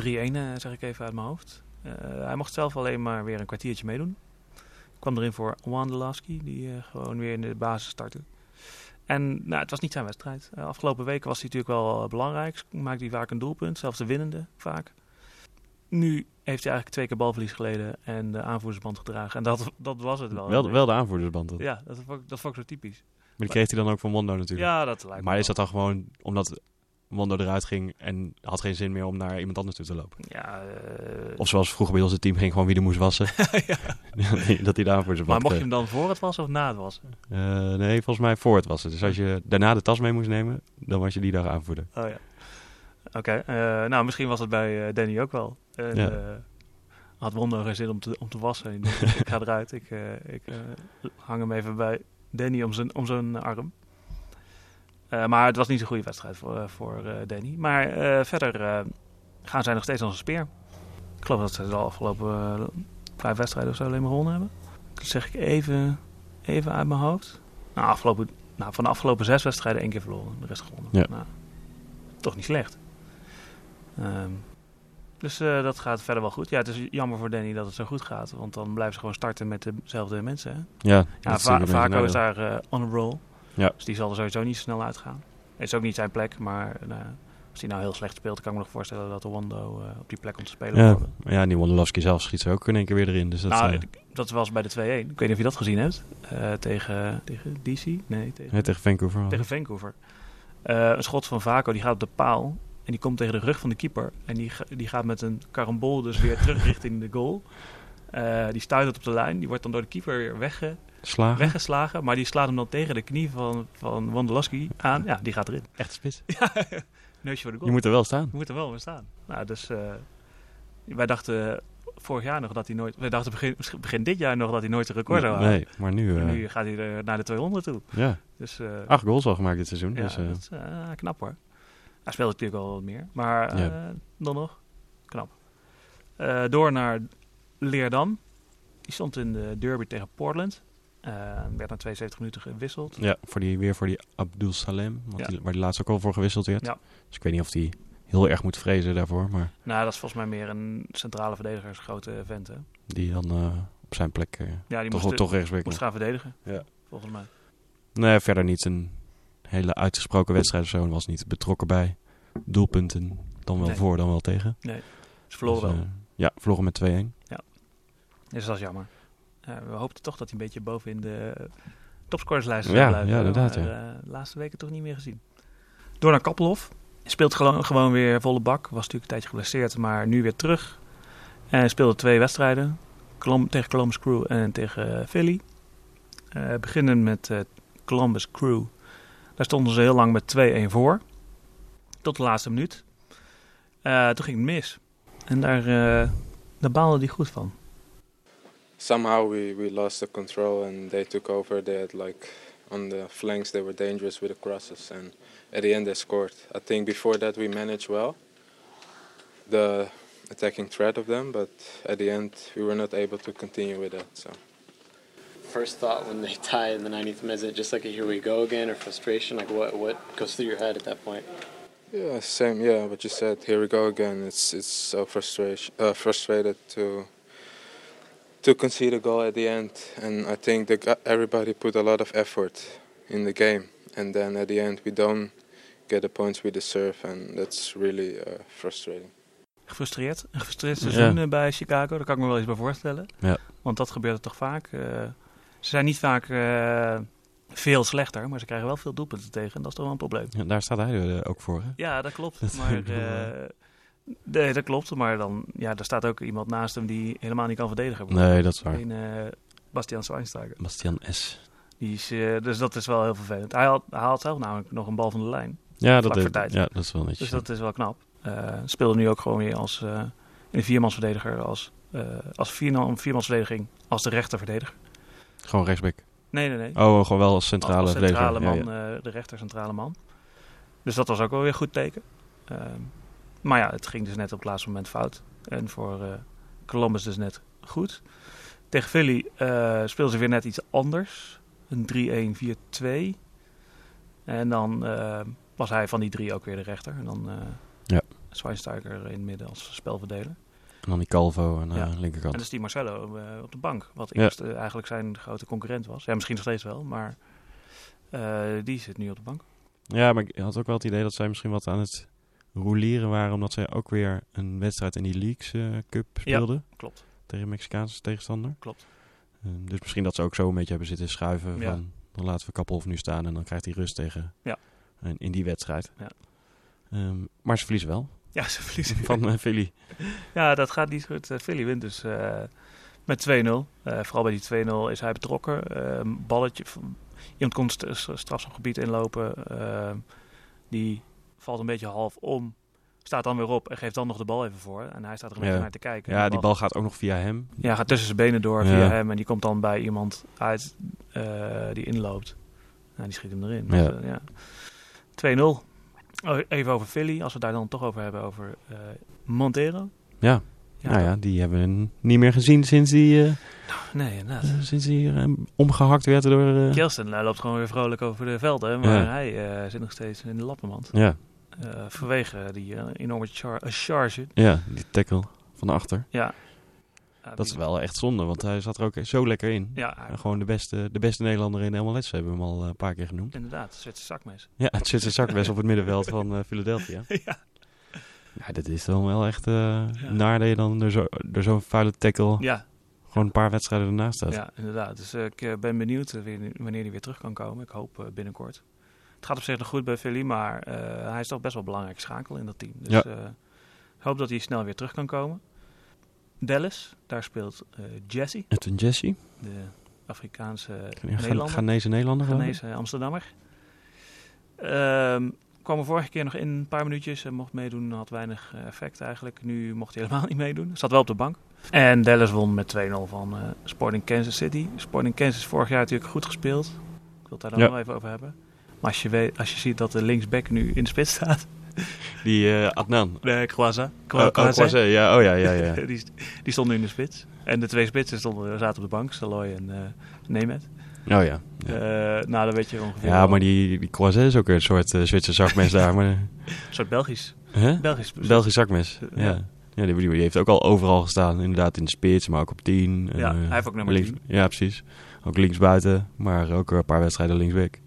3-1, eh, zeg ik even uit mijn hoofd. Eh, hij mocht zelf alleen maar weer een kwartiertje meedoen. Kwam erin voor Wandelowski, die eh, gewoon weer in de basis startte. En nou, het was niet zijn wedstrijd. Eh, afgelopen weken was hij natuurlijk wel eh, belangrijk. Maakte hij vaak een doelpunt, zelfs de winnende vaak. Nu heeft hij eigenlijk twee keer balverlies geleden en de aanvoerdersband gedragen. En dat, dat was het wel. Wel, wel de aanvoerdersband. dan. Ja, dat vond, ik- dat vond ik zo typisch. Maar die kreeg hij dan ook van Mondo natuurlijk. Ja, dat lijkt me maar is dat dan gewoon omdat Mondo eruit ging en had geen zin meer om naar iemand anders toe te lopen? Ja, eh, Of zoals vroeger bij ons het team ging gewoon wie er moest wassen. ja. dat hij daar voor zijn Maar mocht je kreeg. hem dan voor het wassen of na het wassen? Eh, nee, volgens mij voor het wassen. Dus als je daarna de tas mee moest nemen, dan was je die dag aanvoerder. Oh ja. Oké, eh, nou misschien was het bij eh, Danny ook wel. En, Ja. eh, had Wondo geen zin om te, om te wassen. Ik, ga eruit, ik, eh, ik eh, hang hem even bij Danny om zijn, om zijn arm. Eh, maar het was niet zo'n goede wedstrijd voor, eh, voor eh, Danny. Maar verder gaan zij nog steeds als een speer. Ik geloof dat ze de afgelopen vijf wedstrijden of zo alleen maar gewonnen hebben. Dat zeg ik even, even uit mijn hoofd. Nou, afgelopen, nou, van de afgelopen zes wedstrijden één keer verloren. De rest gewonnen. Ja. Nou, toch niet slecht. Ehm, dus dat gaat verder wel goed. Ja, het is jammer voor Danny dat het zo goed gaat. Want dan blijven ze gewoon starten met dezelfde mensen. Hè? Ja, Ja, is Va een Vaco daar on a roll. Ja. Dus die zal er sowieso niet snel uitgaan. Het is ook niet zijn plek, maar nou, als hij nou heel slecht speelt, kan ik me nog voorstellen dat de Wando eh, op die plek om te spelen Ja, ja, en die Wondolowski zelf schiet er ook in één keer weer erin. Dus dat, nou, eh, dat was bij de 2-1. Ik weet niet of je dat gezien hebt. Eh, tegen, tegen DC? Nee, tegen, nee, tegen Vancouver. tegen Vancouver. Eh, een schot van Vaco, die gaat op de paal. En die komt tegen de rug van de keeper. En die, die gaat met een karambol dus weer terug richting de goal. Eh, die stuit het op de lijn. Die wordt dan door de keeper weer wegge, Slagen. weggeslagen. Maar die slaat hem dan tegen de knie van, van Wondolowski aan. Ja, die gaat erin. Echt spits. Ja, neusje voor de goal. Je moet er wel staan. Je moet er wel mee staan. Nou, dus eh, wij dachten vorig jaar nog dat hij nooit... Wij dachten begin, begin dit jaar nog dat hij nooit een record zou halen. Nee, maar nu, Maar eh, nu gaat hij er naar de 200 toe. ja, Dus eh, acht goals al gemaakt dit seizoen. ja, dus, eh, dat is knap hoor. Hij speelt natuurlijk al wat meer. Maar eh, Ja. dan nog, knap. Eh, door naar Leerdam. Die stond in de derby tegen Portland. Eh, werd na 72 minuten gewisseld. ja, voor die, weer voor die Abdul Salem, want Ja. die, waar die laatst ook al voor gewisseld werd. Ja. Dus ik weet niet of die heel erg moet vrezen daarvoor, maar Nou, dat is volgens mij meer een centrale verdediger, grote vent. Hè? die dan eh, op zijn plek eh, Ja, die toch, moest, toch rechtsback. moest gaan verdedigen. Ja. Volgens mij. Nee, verder niet een hele uitgesproken wedstrijd of zo. Hij was niet betrokken bij doelpunten. Dan wel Nee. voor, dan wel tegen. Ze verloren Dus, wel. ja, verloren met 2-1. Dus dat is jammer. Eh, we hoopten toch dat hij een beetje boven in de topscorerslijst zou Ja, blijven. ja, inderdaad, Maar, eh, de laatste weken toch niet meer gezien. Door naar Kappelhof. Speelt gewoon, gewoon weer volle bak. Was natuurlijk een tijdje geblesseerd, maar nu weer terug. En speelde twee wedstrijden. Colum- tegen Columbus Crew en tegen eh, Philly. Eh beginnen met eh, Columbus Crew. Daar stonden ze heel lang met 2-1 voor. Tot de laatste minuut. Eh, toen ging het mis. En daar, eh daar baalde hij goed van. Somehow we, we lost the control and they took over. They had like on the flanks they were dangerous with the crosses and at the end they scored. I think before that we managed well the attacking threat of them, but at the end we were not able to continue with that. So First thought when they tie in the 90th minute, just like a here we go again, or frustration, like what what goes through your head at that point? yeah, same. Yeah, what you said. Here we go again. It's it's so frustration uh, frustrated to to concede a goal at the end, and I think gu- everybody put a lot of effort in the game, and then at the end we don't get the points we deserve, and that's really uh, frustrating. gefrustreerd. Een gefrustreerd seizoen Ja. eh, bij Chicago, daar kan ik me wel eens bij voorstellen. Ja. Want dat gebeurt er toch vaak. eh, ze zijn niet vaak eh, veel slechter, maar ze krijgen wel veel doelpunten tegen. En dat is toch wel een probleem. Ja, daar staat hij er ook voor. Hè? Ja, dat klopt. Dat maar, eh, nee, dat klopt. Maar dan, ja, er staat ook iemand naast hem die helemaal niet kan verdedigen. Nee, dat is waar. Een, eh, Bastian Schweinsteiger. Bastian S. Die is, eh, dus dat is wel heel vervelend. Hij haalt, hij haalt zelf namelijk nog een bal van de lijn. Ja, dat, tijd. ja, dat is wel netjes. Dus dat is wel knap. Eh, speelde nu ook gewoon weer als in de viermansverdediger, als, eh als vierman, viermansverdediging, als de rechterverdediger. Gewoon rechtsback. Nee, nee, nee. Oh, gewoon wel als centrale, als centrale verdediger. man, Ja, ja. de rechter centrale man. Dus dat was ook wel weer een goed teken. Maar ja, het ging dus net op het laatste moment fout. En voor eh, Columbus dus net goed. Tegen Philly eh speelden ze weer net iets anders. Een 3-1-4-2. En dan eh, was hij van die drie ook weer de rechter. En dan Ja. Schweinsteiger in het midden als spelverdeler. En dan die Calvo aan de Ja. linkerkant. En dan is die Marcelo op de bank. Wat Ja. eerst eigenlijk zijn grote concurrent was. Ja, misschien nog steeds wel, maar die zit nu op de bank. Ja, maar ik had ook wel het idee dat zij misschien wat aan het roleren waren. Omdat zij ook weer een wedstrijd in die Leagues eh, Cup speelden. Klopt, Tegen een Mexicaanse tegenstander. klopt. Eh, dus misschien dat ze ook zo een beetje hebben zitten schuiven. Ja. Van, dan laten we Kappelhof nu staan en dan krijgt hij rust tegen. Ja. En in die wedstrijd. Ja. Ehm, maar ze verliezen wel Ja, ze verliezen. van eh, Philly. Ja, dat gaat niet goed. Eh, Philly wint dus met 2-0. Eh, vooral bij die 2-0 is hij betrokken. Ehm, balletje. van- Iemand st- strafschopgebied inlopen. Ehm, die valt een beetje half om. Staat dan weer op en geeft dan nog de bal even voor. En hij staat er een Ja. beetje naar te kijken. Ja, En die bal gaat ook nog via hem. Ja, gaat tussen zijn benen door Ja. via hem. En die komt dan bij iemand uit eh, die inloopt. Nou, die schiet hem erin. Ja. Dus, eh, ja. 2-0. Oh, even over Philly, als we daar dan toch over hebben, over eh, Montero. Ja. Ja, nou ja, die hebben we niet meer gezien sinds die, Nee, inderdaad. sinds die eh, omgehakt werd door... Kjelsten eh, loopt gewoon weer vrolijk over de velden, maar Ja. hij zit nog steeds in de lappenmand. ja, Eh, vanwege die eh, enorme char eh, charge. ja, die tackle van achter. Ja. Ja, Dat is wel echt zonde, want hij zat er ook zo lekker in. Ja, gewoon de beste, de beste Nederlander in de MLS hebben we hem al een paar keer genoemd. inderdaad. Zwitser zakmes. Ja, het zit zijn zakmes op het middenveld van Philadelphia. ja. Ja, dat is dan wel echt eh naar dat je dan door zo- door zo'n vuile tackle Ja, gewoon een paar wedstrijden ernaast staat. Ja, inderdaad. Dus ik ben benieuwd wanneer hij weer terug kan komen. Ik hoop binnenkort. Het gaat op zich nog goed bij Philly, maar eh, hij is toch best wel een belangrijk schakel in dat team. Dus Ja. eh, ik hoop dat hij snel weer terug kan komen. Dallas, daar speelt eh, Jesse, En toen Jesse, de Afrikaanse Ghan- Nederlander. Ghanese Nederlander. Ghanese Amsterdammer. Ehm kwam er vorige keer nog in een paar minuutjes en mocht meedoen. Had weinig effect eigenlijk. Nu mocht hij helemaal niet meedoen. Zat wel op de bank. En Dallas won met 2-0 van Sporting Kansas City. Sporting Kansas vorig jaar natuurlijk goed gespeeld. Ik wil het daar dan Ja. nog even over hebben. Maar als je, weet, als je ziet dat de linksback nu in de spits staat. Die eh, Adnan. De Croisa. Oh, oh, ja, oh ja, ja, ja. die, die stond nu in de spits. En de twee spitsen stonden, zaten op de bank. Saloy en eh Nemeth. Oh ja. Ja, Eh, nou, dan weet je ongeveer ja wel. maar die, die is ook een soort eh Zwitser zakmes daar. Maar, Een soort Belgisch. Belgisch. Belgisch zakmes, ja. Ja. ja. die, die heeft ook al overal gestaan. Inderdaad in de spits, maar ook op 10. Ja, hij heeft ook nummer links, 10. Ja, precies. Ook linksbuiten, maar ook een paar wedstrijden linksback.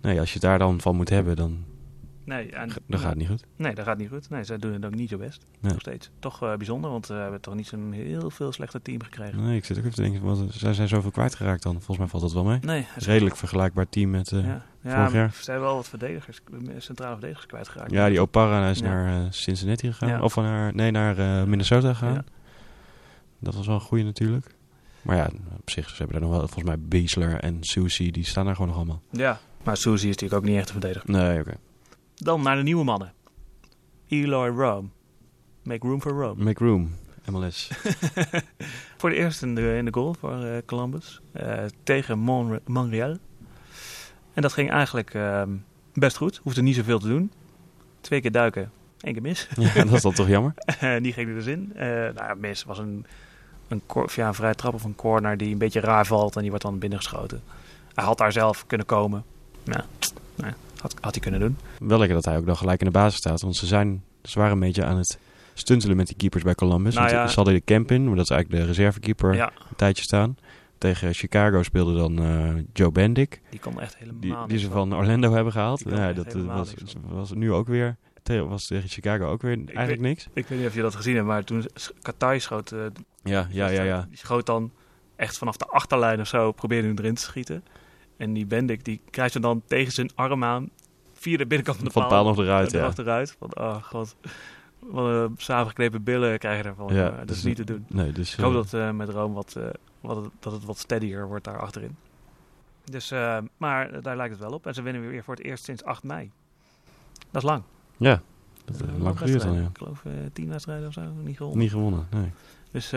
Nee, als je het daar dan van moet hebben, dan, Nee, en, dan gaat het niet goed. Nee, dat gaat niet goed. Nee, zij doen het ook niet zo best. Nee. Nog steeds. Toch eh, bijzonder, want we hebben toch niet zo'n heel veel slechter team gekregen. Nee, ik zit ook even te denken, wat, zij zijn zoveel kwijtgeraakt dan. Volgens mij valt dat wel mee. Nee, hij is- Redelijk vergelijkbaar team met... eh, Ja, ja vorig maar jaar. ze zijn wel wat verdedigers, centrale verdedigers kwijtgeraakt. Ja, die Opara is Ja. naar eh, Cincinnati gegaan. Ja. Of naar, nee, naar eh, Minnesota gegaan. Ja. Dat was wel een goeie natuurlijk. Maar ja, op zich, ze hebben daar nog wel, volgens mij Beasler en Susie, die staan daar gewoon nog allemaal. Ja, maar Suzy is natuurlijk ook niet echt een verdediger. Nee, oké. Dan naar de nieuwe mannen. Eloy Rome. Make room for Rome. Make room, MLS. voor de eerste in de, in de goal voor eh, Columbus. eh, tegen Mon- Montreal. En dat ging eigenlijk ehm, best goed. Hoefde niet zoveel te doen. Twee keer duiken, één keer mis. ja, dat is dan toch jammer. En die ging er dus in. Eh nou ja, mis was een, een, ja, een vrije trap of een corner die een beetje raar valt en die wordt dan binnengeschoten. Hij had daar zelf kunnen komen. Ja, nee, had, had hij kunnen doen. Wel lekker dat hij ook dan gelijk in de basis staat. Want ze, zijn, ze waren een beetje aan het stuntelen met die keepers bij Columbus. Nou want ja. ze hadden de camp in, maar dat is eigenlijk de reservekeeper, Ja, een tijdje staan. Tegen Chicago speelde dan eh, Joe Bendick. die kon echt helemaal Die, ze van. van Orlando hebben gehaald. Ja, dat eh, was, was nu ook weer. Was tegen Chicago ook weer eigenlijk niks. Ik weet niet of je dat gezien hebt, maar toen Katai schoot, eh, Ja, ja, ja, ja. die schoot dan echt vanaf de achterlijn of zo, probeerde hem erin te schieten. En die Bendik, die krijgt hem dan tegen zijn arm aan, via de binnenkant van de Van paal nog eruit, ja. achteruit. Van, oh god, wat een samengeknepen billen krijg je ervan. Ja, Eh, dat dus- is niet te doen. Nee, dus, Ik hoop eh, dat eh, met Rome wat, wat dat het wat steadier wordt daar achterin. Dus, maar daar lijkt het wel op. En ze winnen weer voor het eerst sinds 8 mei. Dat is lang. Ja, Dat is lang geduurd wedstrijden? ja. Ik geloof eh, tien wedstrijden of zo, niet gewonnen. Niet gewonnen, nee. Dus,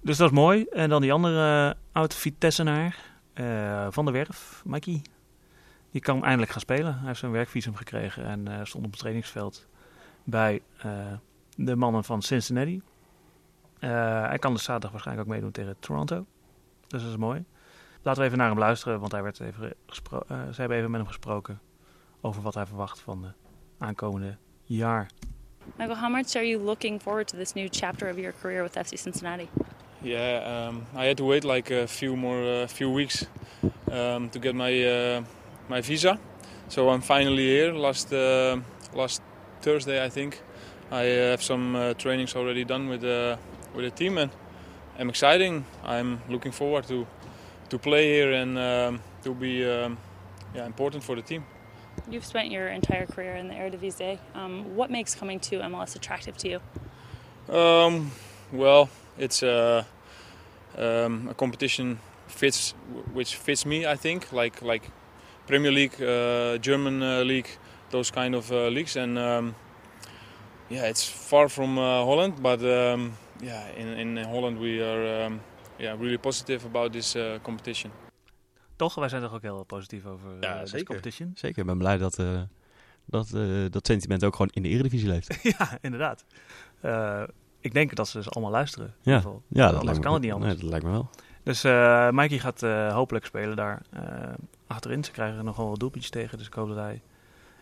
dus dat is mooi. En dan die andere oud-Vitessenaar, uh, Van der Werf, Mikey. Die kan eindelijk gaan spelen. Hij heeft zijn werkvisum gekregen en uh, stond op het trainingsveld bij uh, de mannen van Cincinnati. Hij kan dus zaterdag waarschijnlijk ook meedoen tegen Toronto. Dus dat is mooi. Laten we even naar hem luisteren, want hij werd even ze hebben even met hem gesproken over wat hij verwacht van de aankomende jaar. Michael, how much are you looking forward to this new chapter of your career with FC Cincinnati? Yeah, um, I had to wait like a few more uh, few weeks um, to get my uh, my visa. So I'm finally here. Last uh, last Thursday, I think. I uh, have some uh, trainings already done with the with the team, and I'm exciting. I'm looking forward to to play here and um, to be um, yeah important for the team. You've spent your entire career in the Eredivisie. Um, what makes coming to MLS attractive to you? Um, well, it's a, um, a competition fits which fits me. I think like like Premier League, uh, German uh, league, those kind of uh, leagues, and um, yeah, it's far from uh, Holland, but um, yeah, in in Holland we are um, yeah really positive about this uh, competition. Toch? Wij zijn toch ook heel positief over Ja, uh, deze zeker. competition. Zeker, ik ben blij dat, uh, dat, uh, dat sentiment ook gewoon in de Eredivisie leeft. ja, inderdaad. Ik denk dat ze dus allemaal luisteren. In Ja, ieder geval. ja dat anders me, kan het niet anders. Nee, dat lijkt me wel. Dus uh, Mikey gaat uh, hopelijk spelen daar uh, achterin. Ze krijgen nogal wat doelpuntjes tegen, dus ik hoop dat hij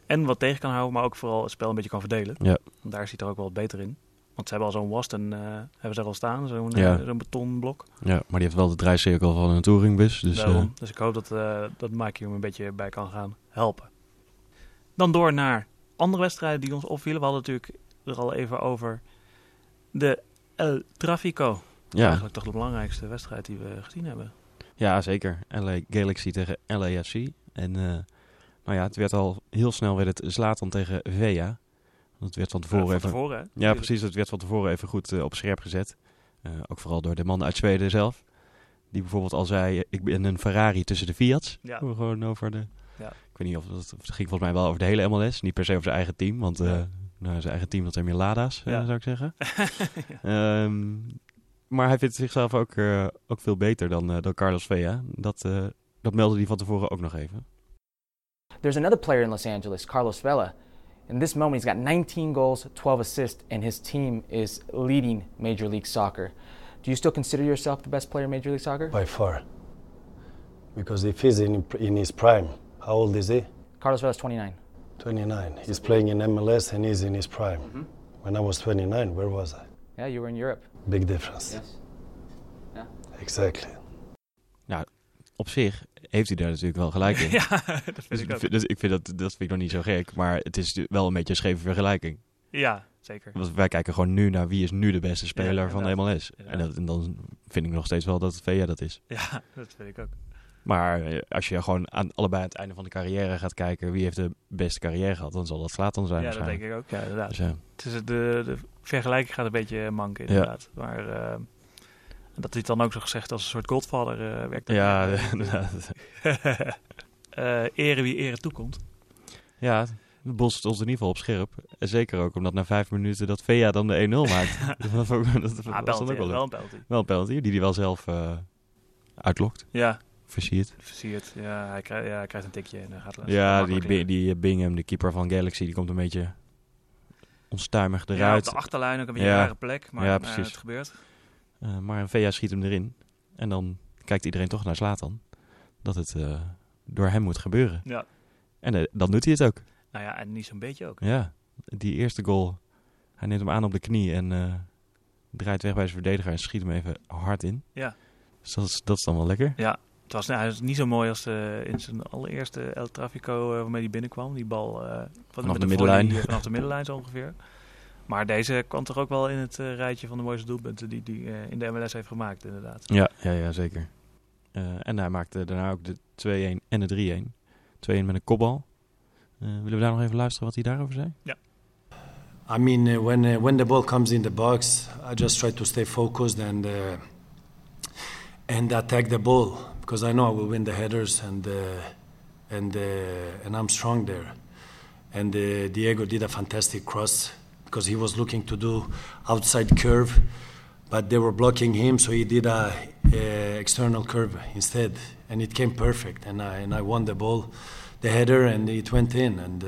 en wat tegen kan houden, maar ook vooral het spel een beetje kan verdelen. Ja. Want daar zit er ook wel wat beter in. Want ze hebben al zo'n Waston, hebben ze al staan, zo'n Ja. betonblok. Ja, maar die heeft wel de draaicirkel van een touringbus. Dus, Daarom. dus ik hoop dat, dat Mikey hem een beetje bij kan gaan helpen. Dan door naar andere wedstrijden die ons opvielen. We hadden natuurlijk er al even over de El Trafico. Ja. Eigenlijk toch de belangrijkste wedstrijd die we gezien hebben. Ja, zeker. LA Galaxy tegen LAFC. En uh, nou ja, het werd al heel snel werd het Zlatan tegen Vea. Dat werd van tevoren, ja, van even. Tevoren, hè? Ja, precies. Dat werd van tevoren even goed uh, op scherp gezet. Uh, ook vooral door de man uit Zweden zelf. Die bijvoorbeeld al zei: Ik ben een Ferrari tussen de Fiat's. Ja. Gewoon over de. Ja. Ik weet niet of dat. Het ging volgens mij wel over de hele MLS. Niet per se over zijn eigen team. Want ja. Nou, zijn eigen team dat er meer Lada's, ja. zou ik zeggen. ja. um, maar hij vindt zichzelf ook, uh, ook veel beter dan, uh, dan Carlos Vea. Dat, uh, dat meldde hij van tevoren ook nog even. There's another player in Los Angeles, Carlos Vela. In this moment, he's got 19 goals, 12 assists, and his team is leading Major League Soccer. Do you still consider yourself the best player in Major League Soccer? By far. Because if he's in, in his prime, how old is he? Carlos Vela is 29. 29. He's playing in MLS and he's in his prime. Mm-hmm. When I was 29, where was I? Yeah, you were in Europe. Big difference. Yes. Yeah. Exactly. Nou, op zich heeft hij daar natuurlijk wel gelijk in. ja, dat vind dus ik ook. Vind, dus ik vind dat, dat vind ik nog niet zo gek, maar het is wel een beetje een scheve vergelijking. Ja, zeker. Want wij kijken gewoon nu naar wie is nu de beste speler ja, van de MLS. En, dat, en, dan vind ik nog steeds wel dat Vea dat is. Ja, dat vind ik ook. Maar als je gewoon aan allebei aan het einde van de carrière gaat kijken wie heeft de beste carrière gehad, dan zal dat Slatan zijn. Ja, dat denk ik ook. Ja, inderdaad. Dus, ja. Het is de, de vergelijking gaat een beetje manken, inderdaad. Ja. Maar uh, dat hij dan ook zo gezegd als een soort godvader uh, werkt. Ja, inderdaad. uh, ere wie ere toekomt. Ja, het bos stond in ieder geval op scherp. En zeker ook omdat na vijf minuten dat Vea dan de 1-0 maakt. dat was, ook, dat ah, was dan ook wel, wel een penalty. Wel een penalty, die hij wel zelf uitlokt. Ja. Versiert. Versiert, ja hij, krijgt, ja. hij krijgt een tikje en dan gaat het Ja, die, die, die Bingham, de keeper van Galaxy, die komt een beetje onstuimig eruit. Ja, op de achterlijn ook een beetje ja. een rare plek, maar ja, precies. Uh, het gebeurt. Uh, maar Vea schiet hem erin. En dan kijkt iedereen toch naar Slatan. Dat het uh, door hem moet gebeuren. Ja. En dan doet hij het ook. Nou ja, en niet zo'n beetje ook. Ja, die eerste goal. Hij neemt hem aan op de knie en draait weg bij zijn verdediger en schiet hem even hard in. Ja. Dus dat is, dat is dan wel lekker. Ja, het was, nou, het was niet zo mooi als uh, in zijn allereerste El Trafico uh, waarmee hij binnenkwam. Die bal uh, vanaf de, de middenlijn. Die, vanaf de middenlijn zo ongeveer. Maar deze kwam toch ook wel in het uh, rijtje van de mooiste doelpunten die hij uh, in de MLS heeft gemaakt, inderdaad. Ja, ja, ja zeker. Uh, en hij maakte daarna ook de 2-1 en de 3-1. 2-1 met een kopbal. willen we daar nog even luisteren wat hij daarover zei? Ja. I mean, uh, when uh, when the ball comes in the box, I just try to stay focused and uh, and attack the ball because I know I will win the headers and uh, and uh, and I'm strong there. and uh, Diego did a fantastic cross because he was looking to do outside curve, but they were blocking him, so he did a, a external curve instead, and it came perfect, and I and I won the ball, the header, and it went in, and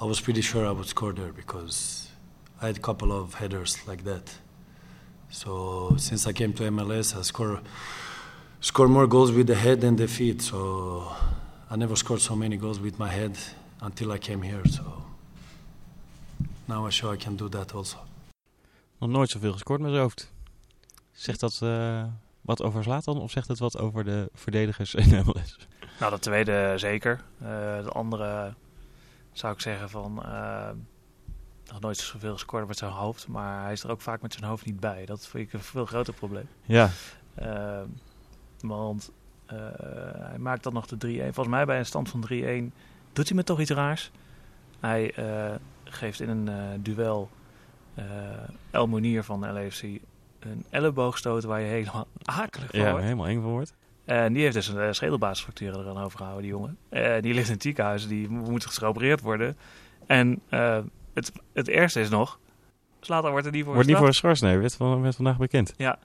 I was pretty sure I would score there because I had a couple of headers like that. So since I came to MLS, I score score more goals with the head than the feet. So I never scored so many goals with my head until I came here. So now I show I can do that also. Nog nooit zoveel gescoord met zijn hoofd. Zegt dat uh, wat over Zlatan of zegt het wat over de verdedigers in de MLS? Nou, dat tweede zeker. Uh, de andere zou ik zeggen van... Uh, nog nooit zoveel gescoord met zijn hoofd. Maar hij is er ook vaak met zijn hoofd niet bij. Dat vind ik een veel groter probleem. Ja. Want hij maakt dan nog de 3-1. Volgens mij bij een stand van 3-1 doet hij me toch iets raars. Hij geeft in een duel El Monier van de LAFC een elleboogstoot waar je helemaal akelig van ja, wordt. helemaal eng van wordt. En die heeft dus een uh, schedelbasisfractuur eraan overgehouden, die jongen. Uh, die ligt in het ziekenhuis, die moet geopereerd worden. En uh, het, het ergste is nog, Slatan wordt er niet voor Wordt niet voor geschorst, nee. Werd, van, werd vandaag bekend. Ja.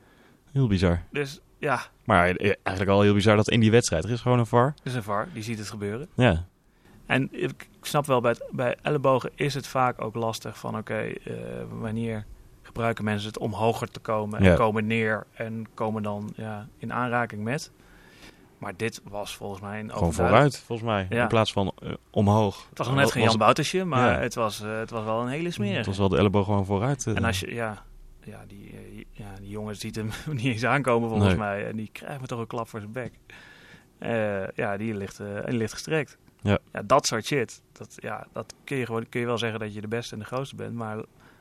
Heel bizar. Dus, ja. Maar eigenlijk al heel bizar dat in die wedstrijd, er is gewoon een VAR. Er is een VAR, die ziet het gebeuren. Ja. En ik snap wel, bij, het, bij ellebogen is het vaak ook lastig van, oké, okay, wanneer gebruiken mensen het om hoger te komen en ja. komen neer en komen dan ja, in aanraking met. Maar dit was volgens mij een Gewoon vooruit, volgens mij. Ja. In plaats van uh, omhoog. Het was nog net geen Jan Boutersje, maar ja. het, was, uh, het was wel een hele smerige. Het was wel de elleboog gewoon vooruit. En als je, ja, ja, die, ja, die jongen ziet hem niet eens aankomen volgens nee. mij. En die krijgt me toch een klap voor zijn bek. ja, die ligt, die ligt gestrekt. Ja. ja, dat soort shit. Dat, ja, dat kun je gewoon kun je wel zeggen dat je de beste en de grootste bent. Maar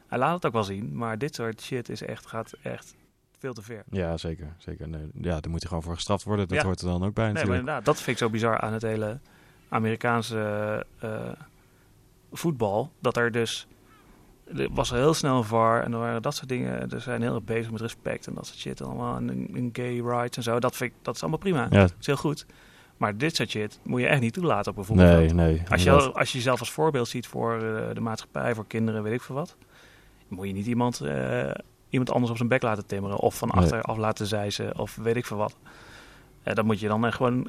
hij laat het ook wel zien, maar dit soort shit is echt, gaat echt veel te ver. Ja, zeker. zeker. Nee, ja, daar moet hij gewoon voor gestraft worden. Dat ja. hoort er dan ook bij nee, natuurlijk. Maar inderdaad, dat vind ik zo bizar aan het hele Amerikaanse uh, voetbal. Dat er dus... Er was heel snel een VAR en er waren dat soort dingen. Er zijn heel erg bezig met respect en dat soort shit allemaal. En, en gay rights en zo. Dat, vind ik, dat is allemaal prima. Ja. Dat is heel goed. Maar dit soort shit moet je echt niet toelaten op voetbalveld. Nee, nee. Als je, als je jezelf als voorbeeld ziet voor uh, de maatschappij, voor kinderen, weet ik veel wat moet je niet iemand, uh, iemand anders op zijn bek laten timmeren. Of van achter af laten zeizen. Of weet ik veel wat. Uh, dan moet je dan echt gewoon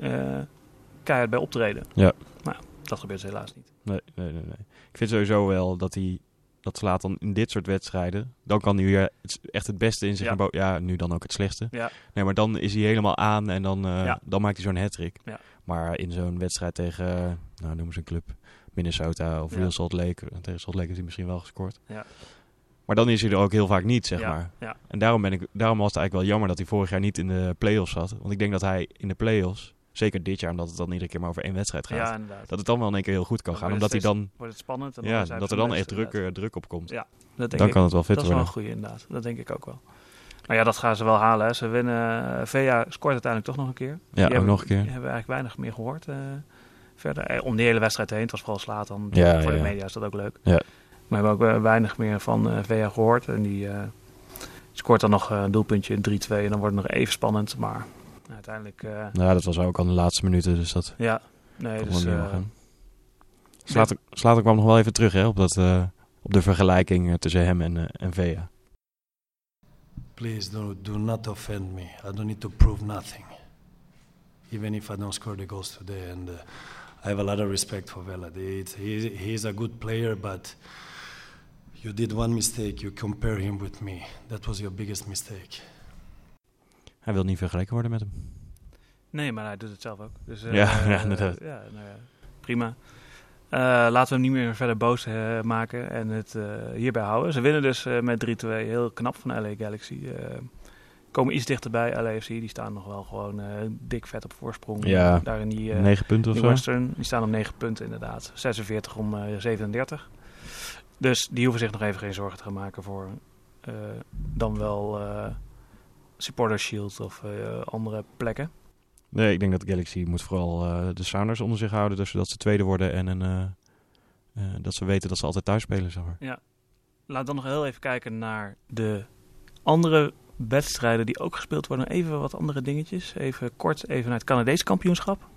keihard bij optreden. Ja. Nou, dat gebeurt helaas niet. Nee, nee, nee. nee. Ik vind sowieso wel dat hij... Dat slaat dan in dit soort wedstrijden. Dan kan hij weer echt het beste in zich. Ja. ja, nu dan ook het slechtste. Ja. Nee, maar dan is hij helemaal aan en dan, ja. dan maakt hij zo'n hat-trick. Ja. Maar in zo'n wedstrijd tegen, nou noem eens een club, Minnesota of Real Salt Lake. Tegen Salt Lake heeft hij misschien wel gescoord. Ja. Maar dan is hij er ook heel vaak niet, zeg Ja, maar. ja. En daarom, ben ik, daarom was het eigenlijk wel jammer dat hij vorig jaar niet in de play-offs zat. Want ik denk dat hij in de play-offs, zeker dit jaar, omdat het dan iedere keer maar over één wedstrijd gaat, Ja, inderdaad. dat het dan wel in één keer heel goed kan Dan gaan. Omdat hij dan, wordt het spannend en dan ja, dat er dan echt druk, eh, druk op komt. Ja, dat denk dan ik. kan het wel fit Dat is wel een goede inderdaad. Dat denk ik ook wel. Maar ja, dat gaan ze wel halen. Hè. Ze winnen. eh, VA scoort uiteindelijk toch nog een keer. Die ook hebben, nog een keer. Die hebben eigenlijk weinig meer gehoord. eh, verder. Om de hele wedstrijd heen. Het was vooral slaat dan. Ja, voor ja, de ja. media is dat ook leuk. Ja. Maar we hebben ook weinig meer van eh VA gehoord. En die scoort dan nog een doelpuntje 3-2. En dan wordt het nog even spannend. Maar uiteindelijk... eh, Nou, dat was ook al de laatste minuten, dus dat ja, nee, dus... eh, helemaal gaan. Slater, Slater kwam nog wel even terug hè, op, dat, eh, op de vergelijking eh, tussen hem en, eh, en Vea. Please do, do not offend me. I don't need to prove nothing. Even if I don't score the goals today. And uh, I have a lot of respect for Vela. It's, he, he's a good player, but you did one mistake. You compare him with me. That was your biggest mistake. Hij wil niet vergeleken worden met hem. Nee, maar hij doet het zelf ook. Dus, Ja, ja, eh, inderdaad. ja, nou ja, prima. Eh, laten we hem niet meer verder boos eh, maken en het hierbij houden. Ze winnen dus met 3-2 heel knap van LA Galaxy. Komen iets dichterbij LAFC. Die staan nog wel gewoon dik vet op voorsprong. Ja, daar in die, eh, negen punten of zo. Western. Die staan op 9 punten inderdaad. 46 om eh, 37. Dus die hoeven zich nog even geen zorgen te gaan maken voor dan wel Supporter Shield of eh, andere plekken. Nee, ik denk dat Galaxy moet vooral eh, de Sounders onder zich houden. Dus zodat ze tweede worden en een, eh, dat ze weten dat ze altijd thuis spelen. Zeg maar. Ja. Laat dan nog heel even kijken naar de andere wedstrijden die ook gespeeld worden. Even wat andere dingetjes. Even kort even naar het Canadese kampioenschap.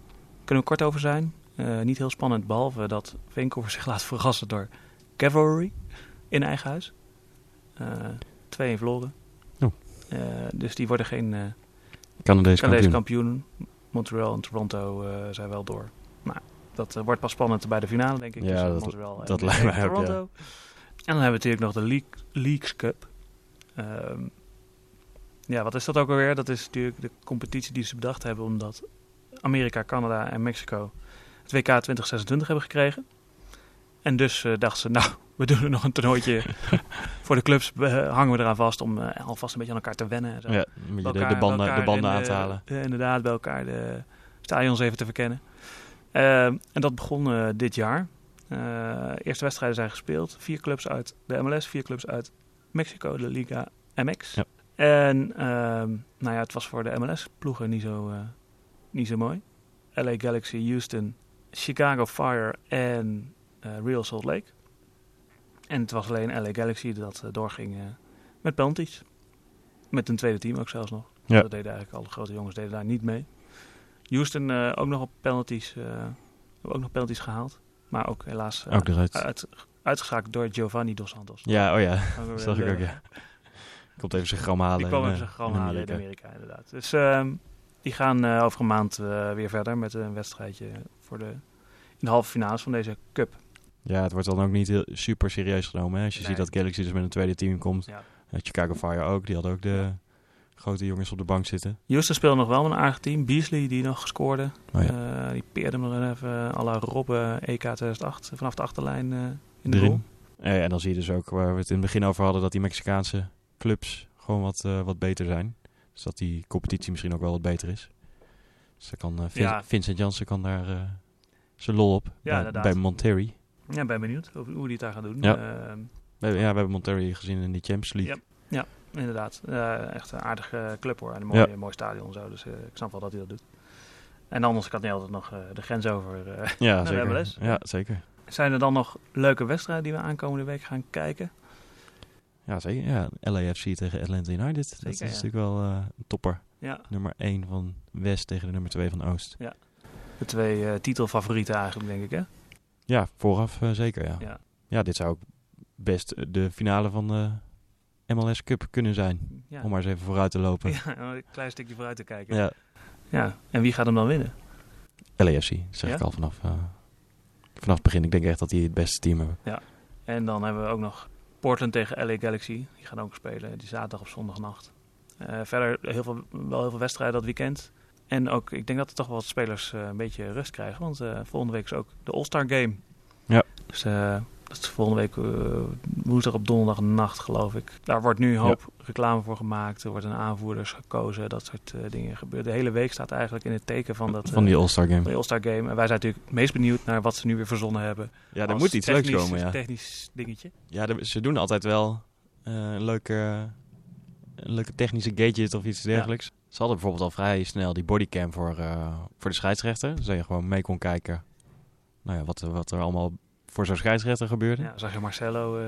Kunnen we kort over zijn. Niet heel spannend, behalve dat Vancouver zich laat verrassen door Cavalry in eigen huis. Eh 2-1 verloren. Eh, dus die worden geen eh Canadees Canadese kampioen. kampioen. Montreal en Toronto eh, zijn wel door. Nou, dat eh, wordt pas spannend bij de finale, denk ik. Ja, tussen dat- Montreal dat en, lijkt mij ook. En dan hebben we natuurlijk nog de League, Leagues Cup. Ehm, ja, wat is dat ook alweer? Dat is natuurlijk de competitie die ze bedacht hebben omdat Amerika, Canada en Mexico het WK 2026 hebben gekregen. En dus eh, dachten ze, nou, we doen er nog een toernooitje voor de clubs. eh, hangen we eraan vast om eh, alvast een beetje aan elkaar te wennen. en zo. Ja, de, Bij de banden, de elkaar banden aan te halen. inderdaad, bij elkaar de stadions even te verkennen. En dat begon dit jaar. Eerste wedstrijden zijn gespeeld. Vier clubs uit de MLS, vier clubs uit Mexico, de Liga MX. Ja. En ehm, nou ja, het was voor de MLS-ploegen niet zo, niet zo mooi. LA Galaxy, Houston, Chicago Fire en Real Salt Lake. En het was alleen LA Galaxy dat eh, doorging eh, met penalties. Met een tweede team ook zelfs nog. Ja. Dat deden eigenlijk alle grote jongens deden daar niet mee. Houston eh, ook nog op penalties, eh, hebben ook nog penalties gehaald. Maar ook helaas eh, Ook uit, uitgeschakeld door Giovanni Dos Santos. Ja, oh ja, dat zag ik ook, ja. Komt even zijn gram halen. Die kwam even eh, zijn gram halen in Amerika. Amerika, inderdaad. Dus ehm, die gaan eh, over een maand eh, weer verder met een wedstrijdje voor de, in de halve finales van deze cup. Ja, het wordt dan ook niet heel, super serieus genomen. Hè? Als je Nee. ziet dat Galaxy dus met een tweede team komt. Ja. Eh, Chicago Fire ook. Die hadden ook de grote jongens op de bank zitten. Houston speelde nog wel met een aardig team. Beasley die nog scoorde. Oh ja. Eh, die peerde hem nog even à la Robben EK 2008 vanaf de achterlijn eh, in de goal. Eh, en dan zie je dus ook waar we het in het begin over hadden. Dat die Mexicaanse clubs gewoon wat, eh, wat beter zijn. Dus dat die competitie misschien ook wel wat beter is. Dus kan eh, Vin- Ja. Vincent Janssen kan daar eh, zijn lol op. bij, bij Monterrey. Ja, ben benieuwd hoe, hoe die het daar gaan doen. Ja. Ehm, We, hebben- ja, we hebben Monterrey gezien in die Champions League. Ja, ja inderdaad. Eh, echt een aardige club hoor. En een mooi, Ja. mooi stadion en zo. Dus eh, ik snap wel dat hij dat doet. En anders kan hij altijd nog eh, de grens over Ja, naar de. MLS. Ja, zeker. Zijn er dan nog leuke wedstrijden die we aankomende week gaan kijken? Ja, zeker. Ja, LAFC tegen Atlanta United. dat is ja. natuurlijk wel een topper. Ja. Nummer 1 van West tegen de nummer 2 van Oost. Ja. De twee titelfavorieten eigenlijk, denk ik hè? Ja, vooraf eh, zeker, ja. Ja. ja. dit zou ook best de finale van de MLS Cup kunnen zijn. Ja. Om maar eens even vooruit te lopen. Ja, een klein stukje vooruit te kijken. Ja. ja. En wie gaat hem dan winnen? LAFC, zeg ik al vanaf, eh, vanaf het begin. Ik denk echt dat die het beste team hebben. Ja. En dan hebben we ook nog Portland tegen LA Galaxy. Die gaan ook spelen, die zaterdag op zondagnacht. Eh, verder heel veel, wel heel veel wedstrijden dat weekend. En ook, ik denk dat er toch wel wat spelers eh, een beetje rust krijgen. Want eh, volgende week is ook de All-Star Game. Ja. Dus eh, dat is volgende week woensdag op donderdagnacht, geloof ik. Daar wordt nu een hoop reclame voor gemaakt. Er wordt een aanvoerders gekozen. Dat soort dingen gebeuren. De hele week staat eigenlijk in het teken van, dat, Van die All-Star Game. van die All-Star Game. En wij zijn natuurlijk het meest benieuwd naar wat ze nu weer verzonnen hebben. Ja, er moet iets leuks komen, ja. technisch dingetje. Ja, de- ze doen altijd wel een, leuke, een leuke technische gadget of iets dergelijks. Ze hadden bijvoorbeeld al vrij snel die bodycam voor, eh, voor de scheidsrechter. Zodat je gewoon mee kon kijken nou ja, wat, er- wat er allemaal voor zo'n scheidsrechter gebeurde. Ja, zag je Marcelo eh,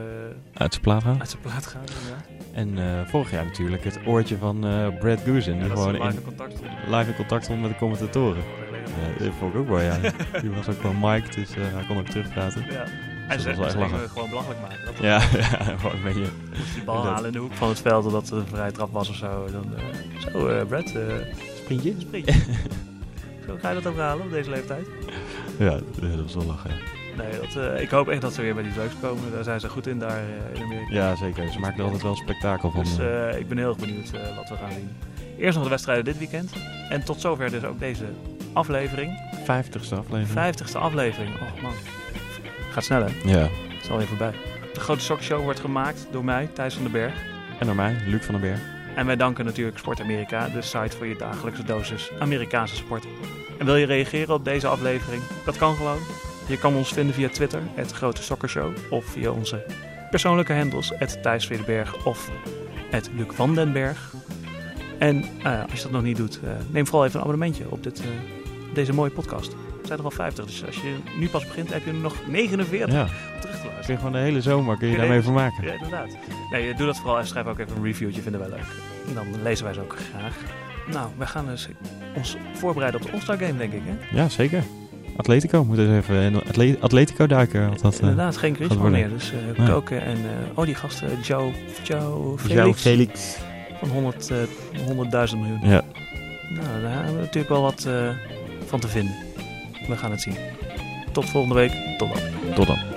Uit zijn plaat gaan. uit zijn plaat gaan. inderdaad. En eh, vorig jaar natuurlijk het oortje van Brad Goosen. Die Ja, gewoon live in, in contact stonden. live in contact stond met de commentatoren. Ja, dat vond ik ook wel, ja. Die was ook wel Mike, dus hij kon ook terugpraten. Ja. Ze lachen. gewoon belachelijk maken. Dat Ja, ja, gewoon een beetje... moest die bal halen in de hoek van het veld omdat het een vrije trap was of zo. Dan, eh, zo, eh, Brad, eh Sprintje? sprintje. zo ga je dat ook halen op deze leeftijd? Ja, dat was wel lachen. Nee, dat, eh, ik hoop echt dat ze weer bij die leuks komen. Daar zijn ze goed in daar eh, in Amerika. Ja, zeker. Ze maken er altijd wel spektakel van. Dus eh. eh, ik ben heel erg benieuwd eh, wat we gaan zien. Eerst nog de wedstrijden dit weekend. En tot zover dus ook deze aflevering. 50ste aflevering. 50ste aflevering. Oh man. Gaat snel hè? Ja. Het is alweer voorbij. De grote sokshow wordt gemaakt door mij, Thijs van den Berg. En door mij, Luc van den Berg. En wij danken natuurlijk Sport Amerika, de site voor je dagelijkse dosis Amerikaanse sport. En wil je reageren op deze aflevering? Dat kan gewoon. Je kan ons vinden via Twitter, het Grote Sokkershow. Of via onze persoonlijke handles, het Thijs Veerberg of het Luc van den Berg. En eh, als je dat nog niet doet, eh, neem vooral even een abonnementje op dit, eh, deze mooie podcast. Zijn er al 50. Dus als je nu pas begint, heb je nog 49 ja. om terug te luisteren. Kun je gewoon de hele zomer kun je, daarmee van vermaken. Ja, inderdaad. Nee, eh, doe dat vooral en schrijf ook even een reviewtje, vinden wij leuk. Dan lezen wij ze ook graag. Nou, we gaan dus ons voorbereiden op de All-Star Game, denk ik, hè? Ja, zeker. Atletico moet dus even atle Atletico duiken. Dat, eh, Inderdaad, geen Grieks meer. Dus eh, koken en uh, oh die gasten, Joe, Joe Felix. Felix. Van 100, uh, 100.000 miljoen. Ja. Nou, daar hebben we natuurlijk wel wat van te vinden. We gaan het zien. Tot volgende week. Tot dan. Tot dan.